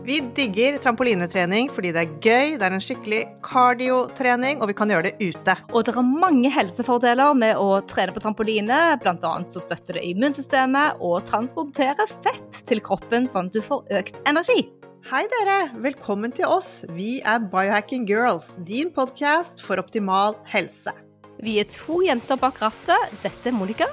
Vi digger trampolinetrening fordi det er gøy, det er en skikkelig kardiotrening, og vi kan gjøre det ute. Og det er mange helsefordeler med å trene på trampoline. Blant annet så støtter det immunsystemet og transporterer fett til kroppen, sånn at du får økt energi. Hei dere, velkommen til oss. Vi er Biohacking Girls, din podkast for optimal helse. Vi er to jenter bak rattet. Dette er Monica.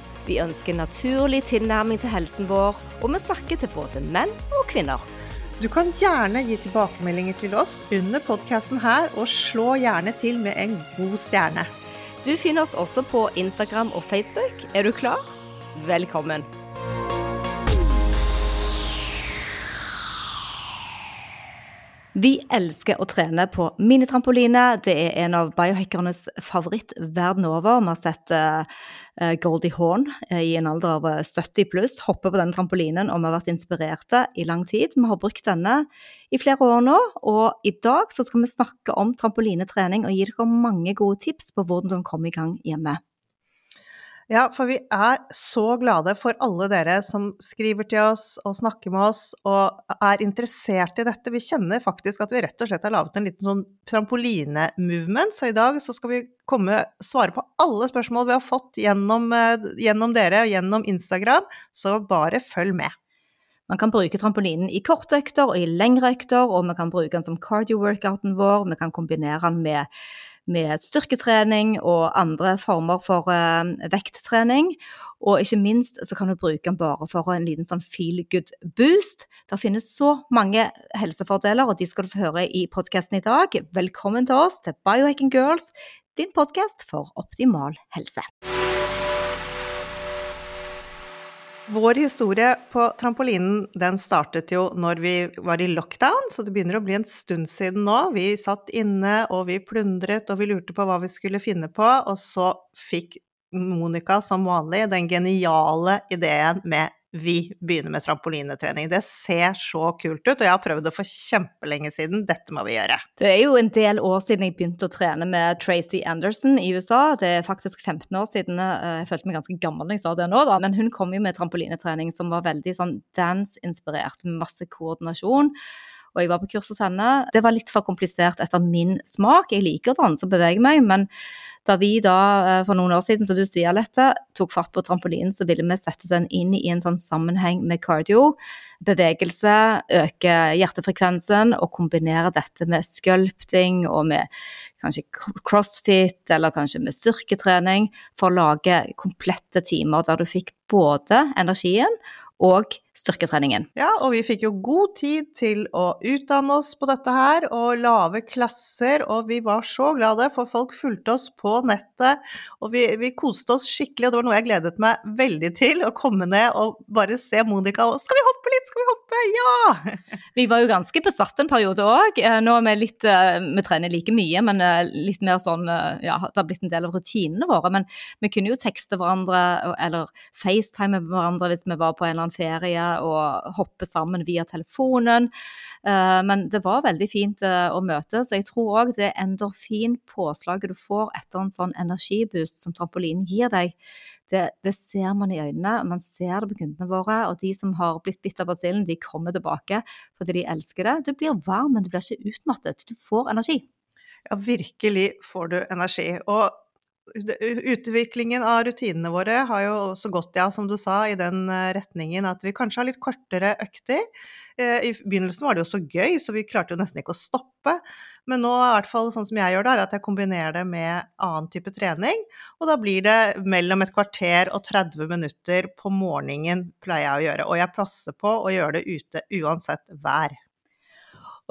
Vi ønsker naturlig tilnærming til helsen vår, og vi snakker til både menn og kvinner. Du kan gjerne gi tilbakemeldinger til oss under podkasten her, og slå gjerne til med en god stjerne. Du finner oss også på Instagram og Facebook. Er du klar? Velkommen! Vi elsker å trene på minitrampoline. Det er en av biohackernes favoritt verden over. Vi har sett uh, Goldie Hawn uh, i en alder av 70 pluss hoppe på denne trampolinen, og vi har vært inspirerte i lang tid. Vi har brukt denne i flere år nå, og i dag skal vi snakke om trampolinetrening og gi dere mange gode tips på hvordan du kan komme i gang hjemme. Ja, for vi er så glade for alle dere som skriver til oss og snakker med oss og er interessert i dette. Vi kjenner faktisk at vi rett og slett har laget en liten sånn trampoline-movement, så i dag så skal vi komme, svare på alle spørsmål vi har fått gjennom, eh, gjennom dere og gjennom Instagram, så bare følg med. Man kan bruke trampolinen i korte økter og i lengre økter, og vi kan bruke den som cardio-workouten vår. Vi kan kombinere den med med styrketrening og andre former for uh, vekttrening. Og ikke minst så kan du bruke den bare for en liten sånn feel good boost. Det finnes så mange helsefordeler, og de skal du få høre i podkasten i dag. Velkommen til oss til Biohacking Girls, din podkast for optimal helse. Vår historie på trampolinen den startet jo når vi var i lockdown, så det begynner å bli en stund siden nå. Vi satt inne og vi plundret og vi lurte på hva vi skulle finne på, og så fikk Monica som vanlig den geniale ideen med vi begynner med trampolinetrening. Det ser så kult ut, og jeg har prøvd det for kjempelenge siden. Dette må vi gjøre. Det er jo en del år siden jeg begynte å trene med Tracy Anderson i USA. Det er faktisk 15 år siden. Eh, jeg følte meg ganske gammel når jeg sa det nå, da. Men hun kom jo med trampolinetrening som var veldig sånn dance-inspirert, masse koordinasjon og jeg var på kurs hos henne. Det var litt for komplisert etter min smak. Jeg liker den som og bevege meg, men da vi da eh, for noen år siden, som du sier, Lette, tok fart på trampolinen, så ville vi sette den inn i en sånn sammenheng med cardio. Bevegelse, øke hjertefrekvensen og kombinere dette med sculpting og med kanskje crossfit eller kanskje med styrketrening for å lage komplette timer der du fikk både energien og styrketreningen. Ja, og vi fikk jo god tid til å utdanne oss på dette her og lave klasser, og vi var så glade, for folk fulgte oss på nettet, og vi, vi koste oss skikkelig, og det var noe jeg gledet meg veldig til, å komme ned og bare se Monica og Skal vi hoppe litt, skal vi hoppe? Ja! Vi var jo ganske besatt en periode òg. Eh, nå er vi litt eh, Vi trener like mye, men eh, litt mer sånn Ja, det har blitt en del av rutinene våre, men vi kunne jo tekste hverandre eller FaceTime med hverandre hvis vi var på en eller annen ferie og hoppe sammen via telefonen. Eh, men det var veldig fint eh, å møte, så jeg tror òg det endorfinpåslaget du får etter en sånn energiboost som trampolinen gir deg, det, det, ser man i øynene. Man ser det på kundene våre. Og de som har blitt bitt av basillen, de kommer tilbake fordi de elsker det. Du blir varm, men du blir ikke utmattet. Du får energi. Ja, virkelig får du energi. Og Utviklingen av rutinene våre har jo også gått, ja, som du sa, i den eh, retningen at vi kanskje har litt kortere økter. Eh, I begynnelsen var det jo så gøy, så vi klarte jo nesten ikke å stoppe. Men nå, i hvert fall sånn som jeg gjør det, er at jeg kombinerer det med annen type trening. Og da blir det mellom et kvarter og 30 minutter på morgenen, pleier jeg å gjøre. Og jeg passer på å gjøre det ute uansett vær.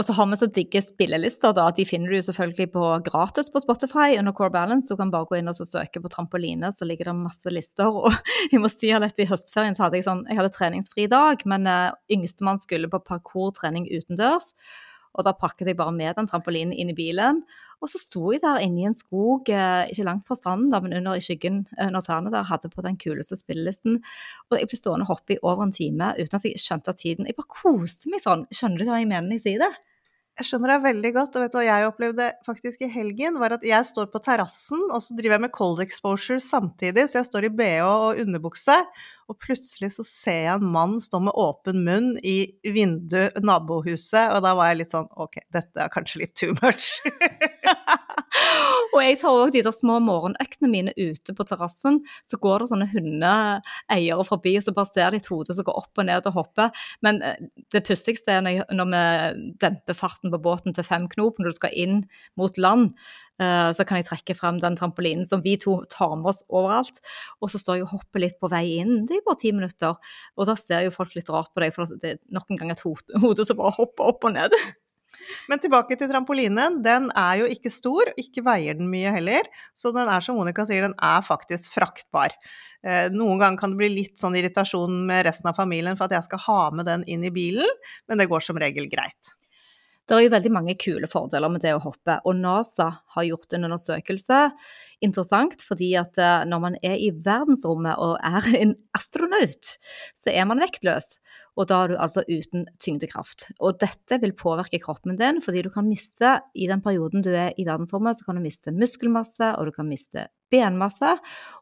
Og så har vi så digge spillelister, da. De finner du selvfølgelig på gratis på Spotify under Core Balance. Du kan bare gå inn og søke på trampoline, så ligger det masse lister. Og jeg må si at i høstferien så hadde jeg sånn Jeg hadde treningsfri dag, men uh, yngstemann skulle på parkourtrening utendørs. Og da pakket jeg bare med den trampolinen inn i bilen. Og så sto jeg der inne i en skog, eh, ikke langt fra stranden, men under i skyggen under tærne der, hadde på den kuleste spillelisten. Og jeg ble stående og hoppe i over en time uten at jeg skjønte tiden. Jeg bare koste meg sånn. Skjønner du hva jeg mener når jeg sier det? Jeg skjønner deg veldig godt. og vet du hva jeg opplevde faktisk i helgen? var at Jeg står på terrassen, og så driver jeg med cold exposure samtidig. Så jeg står i bh og underbukse, og plutselig så ser jeg en mann stå med åpen munn i vinduet nabohuset, og da var jeg litt sånn OK, dette er kanskje litt too much. og jeg tar òg de der små morgenøktene mine ute på terrassen. Så går det sånne hundeeiere forbi, og så bare ser de et hode som går opp og ned og hopper. Men eh, det pussigste er når, vi demper farten på båten til fem knop når du skal inn mot land. Uh, så kan jeg trekke frem den trampolinen som vi to tar med oss overalt. Og så står jeg og hopper litt på vei inn. Det er bare ti minutter. Og da ser jo folk litt rart på deg, for det er nok en gang et hode som bare hopper opp og ned. Men tilbake til trampolinen. Den er jo ikke stor, ikke veier den mye heller. Så den er som Monica sier, den er faktisk fraktbar. Eh, noen ganger kan det bli litt sånn irritasjon med resten av familien for at jeg skal ha med den inn i bilen, men det går som regel greit. Det er jo veldig mange kule fordeler med det å hoppe, og NASA har gjort en undersøkelse. Interessant fordi at eh, når man er i verdensrommet og er en astronaut, så er man vektløs. Og da er du altså uten tyngdekraft. Og dette vil påvirke kroppen din, fordi du kan miste i den perioden du er i verdensrommet, så kan du miste muskelmasse, og du kan miste benmasse.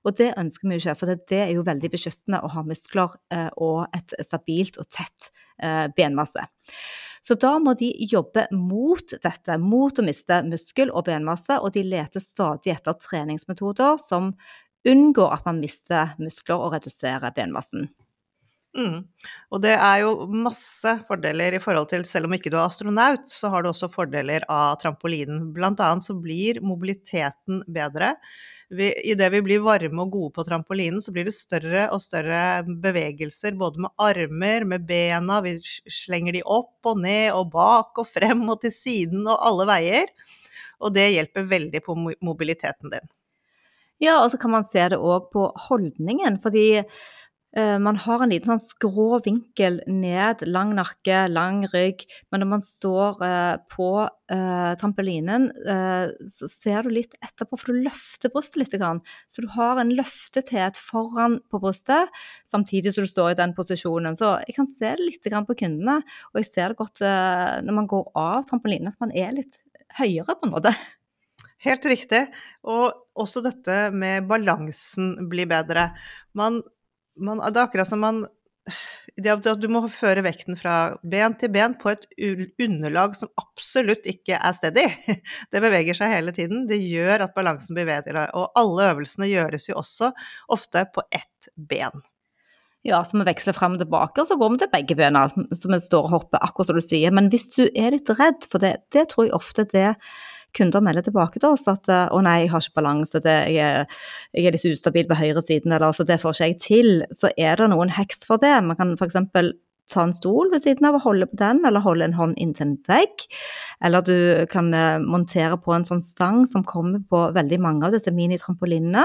Og det ønsker vi jo ikke, for det er jo veldig beskyttende å ha muskler eh, og et stabilt og tett eh, benmasse. Så da må de jobbe mot dette, mot å miste muskel og benmasse, og de leter stadig etter treningsmetoder som unngår at man mister muskler og reduserer benmassen. Mm. Og det er jo masse fordeler i forhold til, selv om ikke du er astronaut, så har du også fordeler av trampolinen. Blant annet så blir mobiliteten bedre. Idet vi blir varme og gode på trampolinen, så blir det større og større bevegelser, både med armer, med bena, vi slenger de opp og ned og bak og frem og til siden og alle veier. Og det hjelper veldig på mobiliteten din. Ja, og så kan man se det òg på holdningen. fordi man har en liten sånn skrå vinkel ned, lang nakke, lang rygg. Men når man står uh, på uh, trampolinen, så ser du litt etterpå, for du løfter brystet litt. Så du har en løftethet foran på brystet, samtidig som du står i den posisjonen. Så jeg kan se det litt på kundene, og jeg ser det godt når man går av trampolinen, at man er litt høyere, på en måte. Helt riktig. Og også dette med balansen blir bedre. Man man, Det er akkurat som man det at du må føre vekten fra ben til ben på et underlag som absolutt ikke er steady. Det beveger seg hele tiden. Det gjør at balansen blir bedre. Og alle øvelsene gjøres jo også ofte på ett ben. Ja, så vi veksler frem og tilbake, og så går vi til begge bena, så vi står og hopper, akkurat som du sier. Men hvis du er litt redd for det, det tror jeg ofte det kunder melder tilbake til oss at eh, å nei, jeg har ikke balanse, det, jeg, jeg, er, litt ustabil på høyresiden, eller altså det får ikke jeg til, så er det noen heks for det. Man kan f.eks ta en stol ved siden av og holde på den, eller holde en hånd inntil en vegg. Eller du kan eh, montere på en sånn stang som kommer på veldig mange av disse minitrampolinene.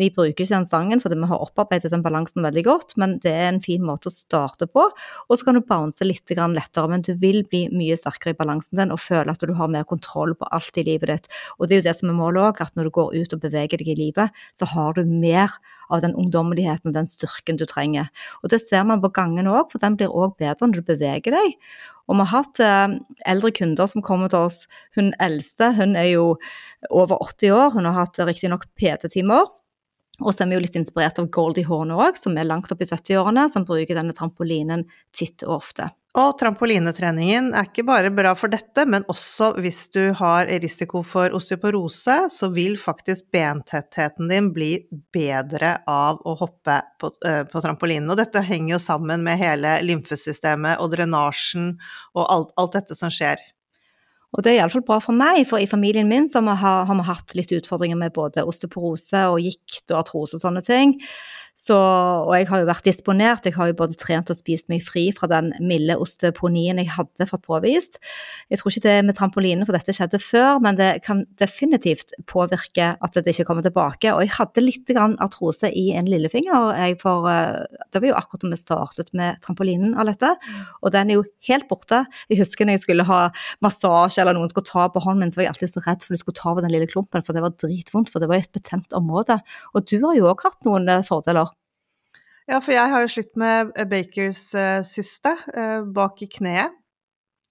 Vi bruker ikke den stangen fordi vi har opparbeidet den balansen veldig godt, men det er en fin måte å starte på. Og så kan du bounce litt lettere, men du vil bli mye sterkere i balansen din og føle at du har mer kontroll på alt i livet ditt. Og det er jo det som er målet òg, at når du går ut og beveger deg i livet, så har du mer av den ungdommeligheten og den styrken du trenger. Og Det ser man på gangen òg, for den blir òg bedre når du beveger deg. Og vi har hatt eh, eldre kunder som kommer til oss. Hun eldste hun er jo over 80 år, hun har hatt riktignok PT-timer. Og så er vi jo litt inspirert av Goldie Horn òg, som er langt opp i 70-årene, som bruker denne trampolinen titt og ofte. Og trampolinetreningen er ikke bare bra for dette, men også hvis du har risiko for osteoporose, så vil faktisk bentettheten din bli bedre av å hoppe på, uh, på trampolinen. Og dette henger jo sammen med hele lymfesystemet og drenasjen og alt, alt dette som skjer. Og det er iallfall bra for meg, for i familien min har vi hatt litt utfordringer med både osteoporose og gikt og artrose og sånne ting. Så, og jeg har jo vært disponert. Jeg har jo både trent og spist meg fri fra den milde osteponien jeg hadde fått påvist. Jeg tror ikke det med trampoline, for dette skjedde før, men det kan definitivt påvirke at det ikke kommer tilbake. Og jeg hadde litt artrose i en lillefinger. Jeg for, eh, det var jo akkurat da vi startet med trampolinen av dette, og den er jo helt borte. Jeg husker når jeg skulle ha massasje eller noen skulle ta på hånden min, så var jeg alltid så redd for de skulle ta på den lille klumpen, for det var dritvondt, for det var et betent område. Og du har jo òg hatt noen eh, fordeler? Ja, for jeg har jo slitt med Bakers syste eh, bak i kneet.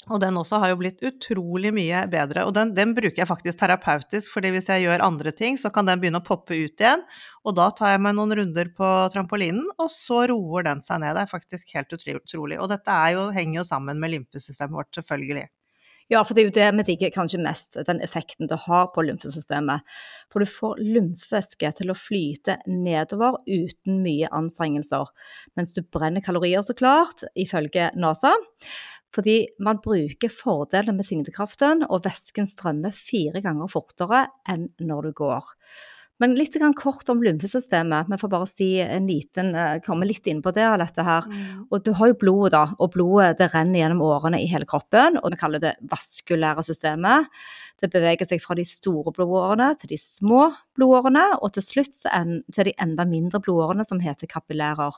Og den også har jo blitt utrolig mye bedre. Og den, den, bruker jeg faktisk terapeutisk, fordi hvis jeg gjør andre ting, så kan den begynne å poppe ut igjen. Og da tar jeg meg noen runder på trampolinen, og så roer den seg ned. Det er faktisk helt utrolig. Og dette jo, henger jo sammen med lymfesystemet vårt, selvfølgelig. Ja, for det er jo det vi digger kanskje mest, den effekten det har på lymfesystemet. For du får lymfevæske til å flyte nedover uten mye anstrengelser. Mens du brenner kalorier, så klart, ifølge NASA. Fordi man bruker fordelene med tyngdekraften, og væsken strømmer fire ganger fortere enn når du går. Men litt kort om lymfesystemet. Vi får bare si en liten, eh, komme litt inn på det. dette her. Mm. Og Du har jo blodet, da. Og blodet det renner gjennom årene i hele kroppen. og Vi kaller det vaskulære systemet. Det beveger seg fra de store blodårene til de små blodårene, og til slutt til de enda mindre blodårene som heter kapillærer.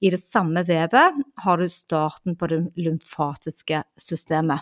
I det samme vevet har du starten på det lymfatiske systemet.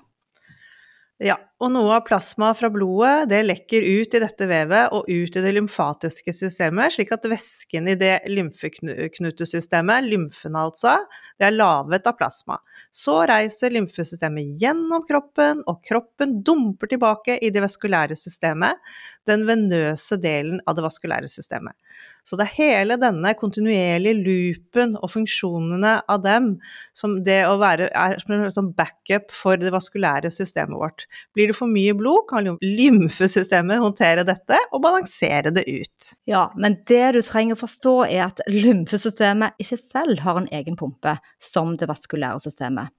Ja, og noe av plasma fra blodet det lekker ut i dette vevet og ut i det lymfatiske systemet, slik at væsken i det lymfeknutesystemet, lymfene altså, det er lavet av plasma. Så reiser lymfesystemet gjennom kroppen, og kroppen dumper tilbake i det vaskulære systemet, den venøse delen av det vaskulære systemet. Så det er hele denne kontinuerlige loopen og funksjonene av dem som det å være er som backup for det vaskulære systemet vårt. Blir det for mye blod, kan lymfesystemet håndtere dette og balansere det ut. Ja, men det du trenger å forstå er at lymfesystemet ikke selv har en egen pumpe som det vaskulære systemet.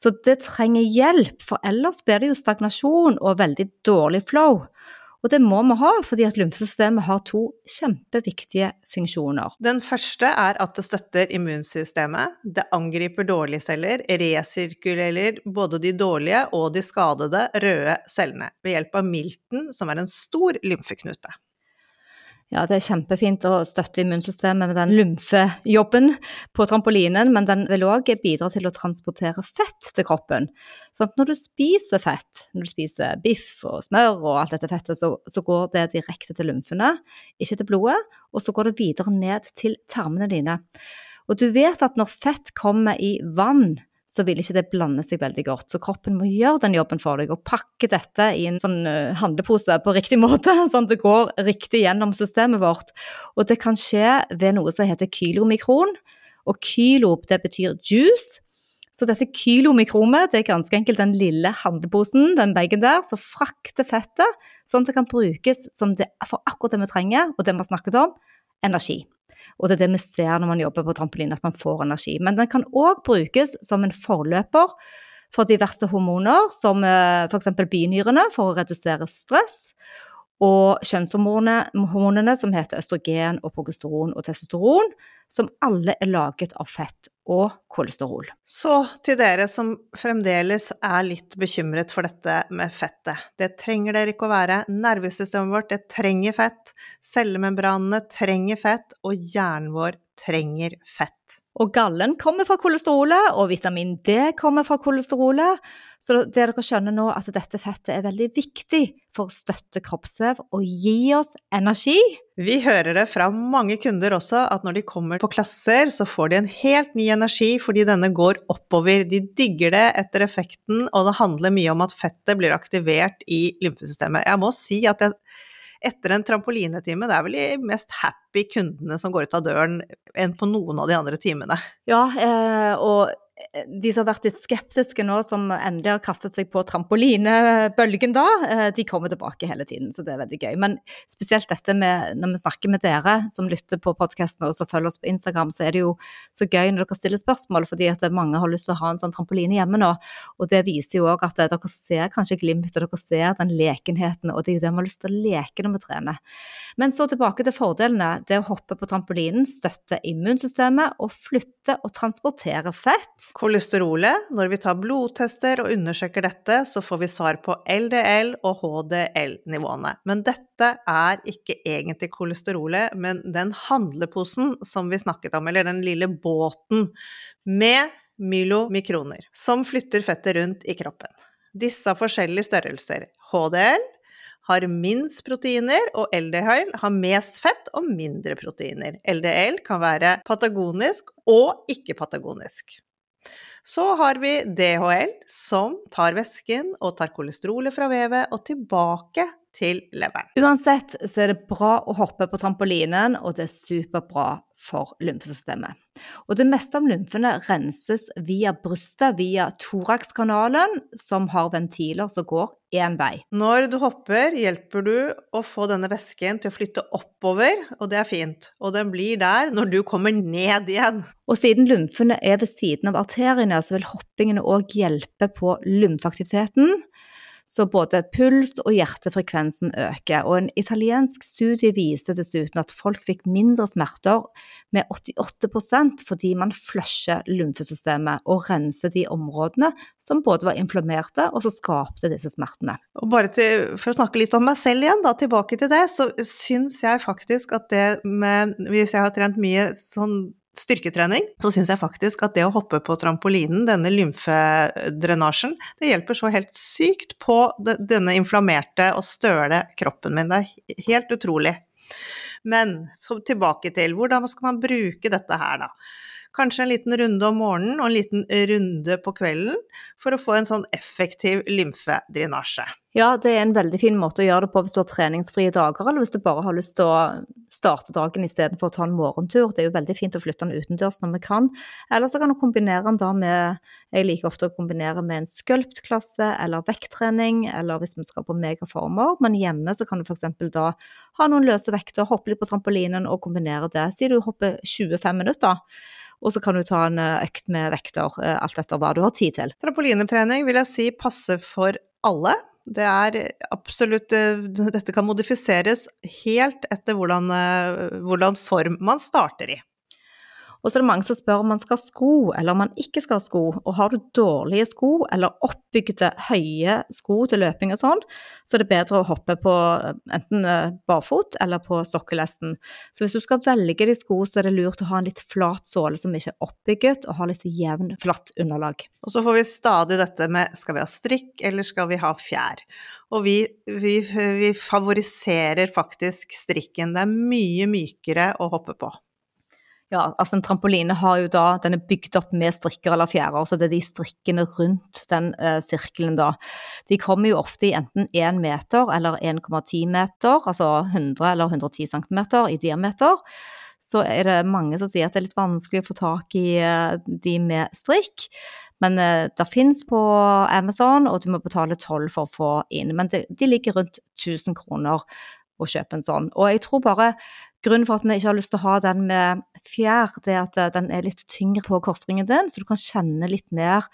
Så det trenger hjelp, for ellers blir det jo stagnasjon og veldig dårlig flow. Og det må vi ha, fordi at lymfesystemet har to kjempeviktige funksjoner. Den første er at det støtter immunsystemet. Det angriper dårlige celler, resirkulerer både de dårlige og de skadede røde cellene ved hjelp av milten, som er en stor lymfeknute. Ja, det er kjempefint å støtte immunsystemet med den lymfejobben på trampolinen, men den vil òg bidra til å transportere fett til kroppen. Så når du spiser fett, når du spiser biff og smør og alt dette fettet, så, så går det direkte til lymfene, ikke til blodet, og så går det videre ned til tarmene dine. Og du vet at når fett kommer i vann, så vil ikke det blande seg veldig godt. Så kroppen må gjøre den jobben for deg og pakke dette i en sånn eh, handlepose på riktig måte, sånn at det går riktig gjennom systemet vårt. Og det kan skje ved noe som heter kylomikron. Og kylo det betyr juice. Så dette kylomikromet det er ganske enkelt den lille handleposen, den bagen der, som frakter fettet, sånn at det kan brukes som det, for akkurat det vi trenger, og det vi har snakket om, energi. Og det er det vi ser når man jobber på trampoline, at man får energi. Men den kan òg brukes som en forløper for diverse hormoner, som eh, f.eks. binyrene for å redusere stress. Og kjønnshormonene som heter østrogen og progesteron og testosteron, som alle er laget av fett og kolesterol. Så til dere som fremdeles er litt bekymret for dette med fettet. Det trenger dere ikke å være. Nervesystemet vårt det trenger fett. Cellemembranene trenger fett, og hjernen vår trenger fett. Og gallen kommer fra kolesterolet, og vitamin D kommer fra kolesterolet. Så det dere skjønner nå, at dette fettet er veldig viktig for å støtte kroppsvev og gi oss energi. Vi hører det fra mange kunder også, at når de kommer på klasser, så får de en helt ny energi fordi denne går oppover. De digger det etter effekten, og det handler mye om at fettet blir aktivert i lymfesystemet. Jeg må si at jeg etter en trampolinetime, det er vel de mest happy kundene som går ut av døren enn på noen av de andre timene. Ja, eh, og de som har vært litt skeptiske nå, som endelig har kastet seg på trampolinebølgen da, eh, de kommer tilbake hele tiden, så det er veldig gøy. Men spesielt dette med når vi snakker med dere som lytter på podkasten og som følger oss på Instagram, så er det jo så gøy når dere stiller spørsmål, fordi at mange har lyst til å ha en sånn trampoline hjemme nå. Og det viser jo òg at dere ser kanskje glimtet, dere ser den lekenheten, og det er jo det vi har lyst til å leke når vi trener. Men så tilbake til fordelene. Det å hoppe på trampolinen støtter immunsystemet og flytter og transporterer fett. Kolesterolet, når vi tar blodtester og undersøker dette, så får vi svar på LDL og HDL-nivåene. Men dette er ikke egentlig kolesterolet, men den handleposen som vi snakket om, eller den lille båten med mylomikroner, som flytter fettet rundt i kroppen. Disse har forskjellige størrelser. HDL har minst proteiner, og LDL har mest fett og mindre proteiner. LDL kan være patagonisk og ikke-patagonisk. Så har vi DHL, som tar væsken og tar kolesterolet fra vevet og tilbake til leveren. Uansett så er det bra å hoppe på trampolinen, og det er superbra for lymfesystemet. Og det meste av lymfene renses via brystet, via thoraxkanalen, som har ventiler som går én vei. Når du hopper, hjelper du å få denne væsken til å flytte oppover, og det er fint. Og den blir der når du kommer ned igjen. Og siden lymfene er ved siden av arteriene, så vil hoppingene òg hjelpe på lymfeaktiviteten så både puls og hjertefrekvensen øker. Og en italiensk studie viser dessuten at folk fikk mindre smerter med 88% fordi man flusher lymfesystemet og renser de områdene som både var inflammerte, og som skapte disse smertene. Og bare til, For å snakke litt om meg selv igjen, da, tilbake til det, så syns jeg faktisk at det med Hvis jeg har trent mye sånn styrketrening, så syns jeg faktisk at det å hoppe på trampolinen, denne lymfedrenasjen, det hjelper så helt sykt på denne inflammerte og støle kroppen min. Det er helt utrolig. Men så tilbake til hvordan skal man bruke dette her, da? Kanskje en liten runde om morgenen og en liten runde på kvelden for å få en sånn effektiv lymfedrenasje. Ja, det er en veldig fin måte å gjøre det på hvis du har treningsfrie dager, eller hvis du bare har lyst til å starte dagen istedenfor å ta en morgentur. Det er jo veldig fint å flytte den utendørs når vi kan. Eller så kan du kombinere den da med Jeg liker ofte å kombinere med en sculpt-klasse eller vekttrening, eller hvis vi skal på megaformer. Men hjemme så kan du f.eks. da ha noen løse vekter, hoppe litt på trampolinen og kombinere det. Si du hopper 25 minutter. Og så kan du ta en eh, økt med vekter, eh, alt etter hva du har tid til. Trampolinetrening vil jeg si passer for alle. Det er absolutt eh, Dette kan modifiseres helt etter hvordan, hvordan form man starter i. Og så er det mange som spør om man skal ha sko, eller om man ikke skal ha sko. Og har du dårlige sko, eller oppbygde høye sko til løping og sånn, så er det bedre å hoppe på eh, enten eh, barfot eller på sokkelesten. Så hvis du skal velge de sko, så er det lurt å ha en litt flat såle som ikke er oppbygget, og ha litt jevn, flatt underlag. Og så får vi stadig dette med skal vi ha strikk, eller skal vi ha fjær? Og vi, vi, vi favoriserer faktisk strikken. Det er mye mykere å hoppe på ja, altså en trampoline har jo da, den er bygd opp med strikker eller fjærer, så det er de strikkene rundt den eh, sirkelen da. De kommer jo ofte i enten 1 meter eller 1,10 meter, altså 100 eller 110 cm i diameter. Så er det mange som sier at det er litt vanskelig å få tak i eh, de med strikk. Men eh, det fins på Amazon, og du må betale toll for å få inn. Men det, de ligger rundt 1000 kroner å kjøpe en sånn. Og jeg tror bare Grunnen for at vi ikke har lyst til å ha den med fjær, det er at eh, den er litt tyngre på korsryggen din, så du kan kjenne litt mer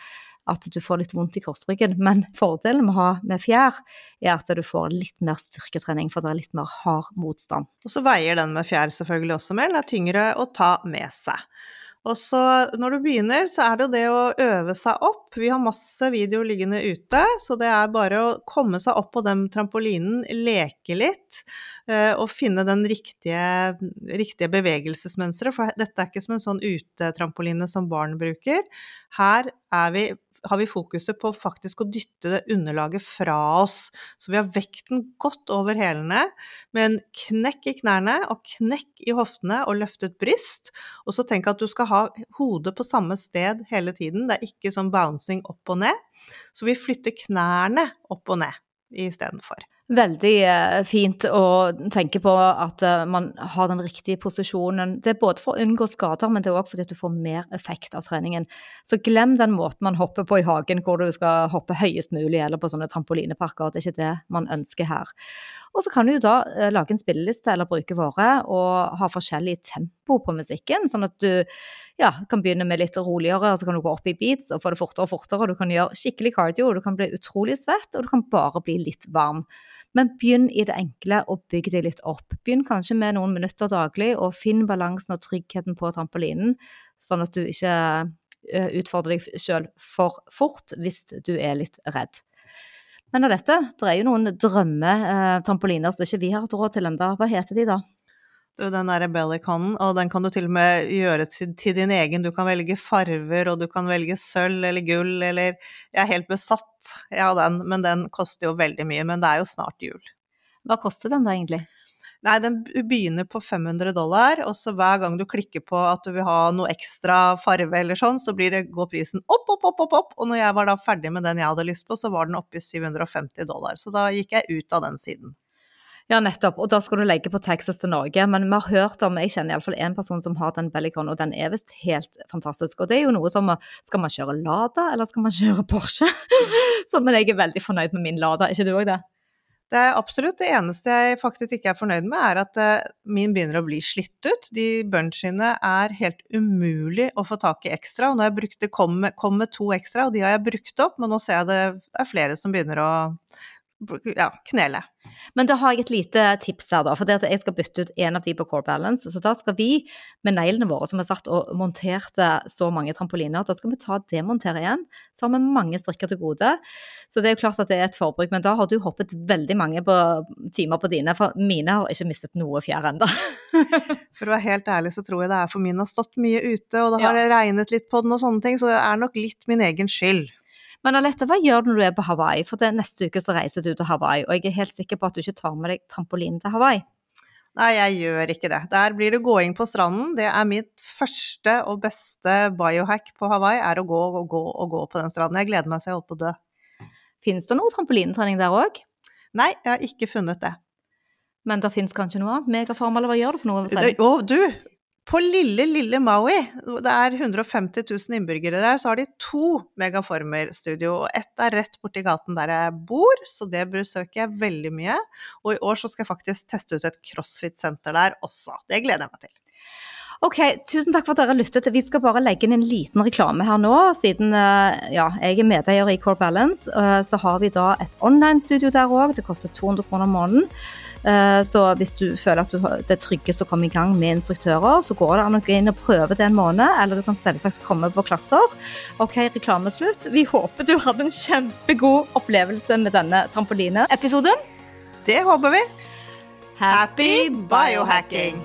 at du får litt vondt i korsryggen. Men fordelen med å ha med fjær er at du får litt mer styrketrening, for det er litt mer hard motstand. Og så veier den med fjær selvfølgelig også mer, den er tyngre å ta med seg. Og så når du begynner, så er det jo det å øve seg opp. Vi har masse videoer liggende ute, så det er bare å komme seg opp på den trampolinen, leke litt eh, og finne den riktige, riktige bevegelsesmønsteret. For dette er ikke som en sånn utetrampoline som barn bruker. Her er vi har vi fokuset på faktisk å dytte det underlaget fra oss. Så vi har vekten godt over hælene, med en knekk i knærne og knekk i hoftene og løftet bryst. Og så tenk at du skal ha hodet på samme sted hele tiden, det er ikke sånn bouncing opp og ned. Så vi flytter knærne opp og ned istedenfor. Veldig eh, fint å tenke på at eh, man har den riktige posisjonen. Det er både for å unngå skader, men det er òg fordi du får mer effekt av treningen. Så glem den måten man hopper på i hagen, hvor du skal hoppe høyest mulig, eller på sånne trampolineparker. Det er ikke det man ønsker her. Og så kan du jo da eh, lage en spilleliste eller bruke våre og ha forskjellig tempo på musikken, sånn at du ja, kan begynne med litt roligere, og så kan du gå opp i beats og få det fortere og fortere. og Du kan gjøre skikkelig cardio, du kan bli utrolig svett, og du kan bare bli litt varm. Men begynn i det enkle og bygg deg litt opp. Begynn kanskje med noen minutter daglig, og finn balansen og tryggheten på trampolinen, sånn at du ikke eh, utfordrer deg sjøl for fort hvis du er litt redd. Men av dette, det er jo noen drømmetrampoliner som ikke vi har hatt råd til ennå. Hva heter de da? Du, den derre bellyconen, og den kan du til og med gjøre til, til, din egen. Du kan velge farver, og du kan velge sølv eller gull, eller Jeg er helt besatt av den, men den koster jo veldig mye. Men det er jo snart jul. Hva koster den da egentlig? Nei, den begynner på 500 dollar, og så hver gang du klikker på at du vil ha noe ekstra farve eller sånn, så det, går prisen opp, opp, opp, opp, opp. Og når jeg var da ferdig med den jeg hadde lyst på, så var den oppe i 750 dollar. Så da gikk jeg ut av den siden. Ja, nettopp. Og da skal du legge på Texas til Norge. Men vi har hørt om, jeg kjenner iallfall én person som har den Bellicon, og den er visst helt fantastisk. Og det er jo noe som Skal man kjøre Lada, eller skal man kjøre Porsche? Så, men jeg er veldig fornøyd med min Lada, er ikke du òg det? Det er absolutt det eneste jeg faktisk ikke er fornøyd med, er at uh, min begynner å bli slitt ut. De bunchiene er helt umulig å få tak i ekstra. Og når jeg brukte, kom, med, kom med to ekstra, og de har jeg brukt opp, men nå ser jeg det er flere som begynner å ja, knele. Men da har jeg et lite tips her, da. For det at jeg skal bytte ut en av de på Core Balance. Så da skal vi med neglene våre, som har satt og monterte så mange trampoliner, da skal vi ta og demontere igjen. Så har vi mange strikker til gode. Så det er jo klart at det er et forbruk. Men da har du hoppet veldig mange på, timer på dine, for mine har ikke mistet noe fjær ennå. for å være helt ærlig så tror jeg det er for min har stått mye ute, og det har ja. regnet litt på den og sånne ting, så det er nok litt min egen skyld. Men Alette, hva gjør du når du er på Hawaii? For det neste uke så reiser du til Hawaii, og jeg er helt sikker på at du ikke tar med deg trampolinen til Hawaii. Nei, jeg gjør ikke det. Der blir det gåing på stranden. Det er mitt første og beste biohack på Hawaii, er å gå og gå og gå på den stranden. Jeg gleder meg så jeg holder på å dø. Finnes det noe trampolinetrening der òg? Nei, jeg har ikke funnet det. Men det finnes kanskje noe annet? Megaform, eller hva gjør du for noe? Å, du! På lille, lille Maui, det er 150 000 innbyggere der, så har de to Megaformer-studio. og Ett er rett borti gaten der jeg bor, så det besøker jeg veldig mye. Og i år så skal jeg faktisk teste ut et crossfit-senter der også. Det gleder jeg meg til. Ok, Tusen takk for at dere lyttet. Vi skal bare legge inn en liten reklame her nå. Siden eh, ja, jeg er medeier i Core Balance, eh, så har vi da et online-studio der òg. Det koster 200 kroner måneden. Eh, så hvis du føler at du, det er tryggest å komme i gang med instruktører, så går det an å gå inn og prøve det en måned, eller du kan selvsagt komme på klasser. Ok, reklameslutt. Vi håper du hadde en kjempegod opplevelse med denne trampolineepisoden. Det håper vi. Happy biohacking!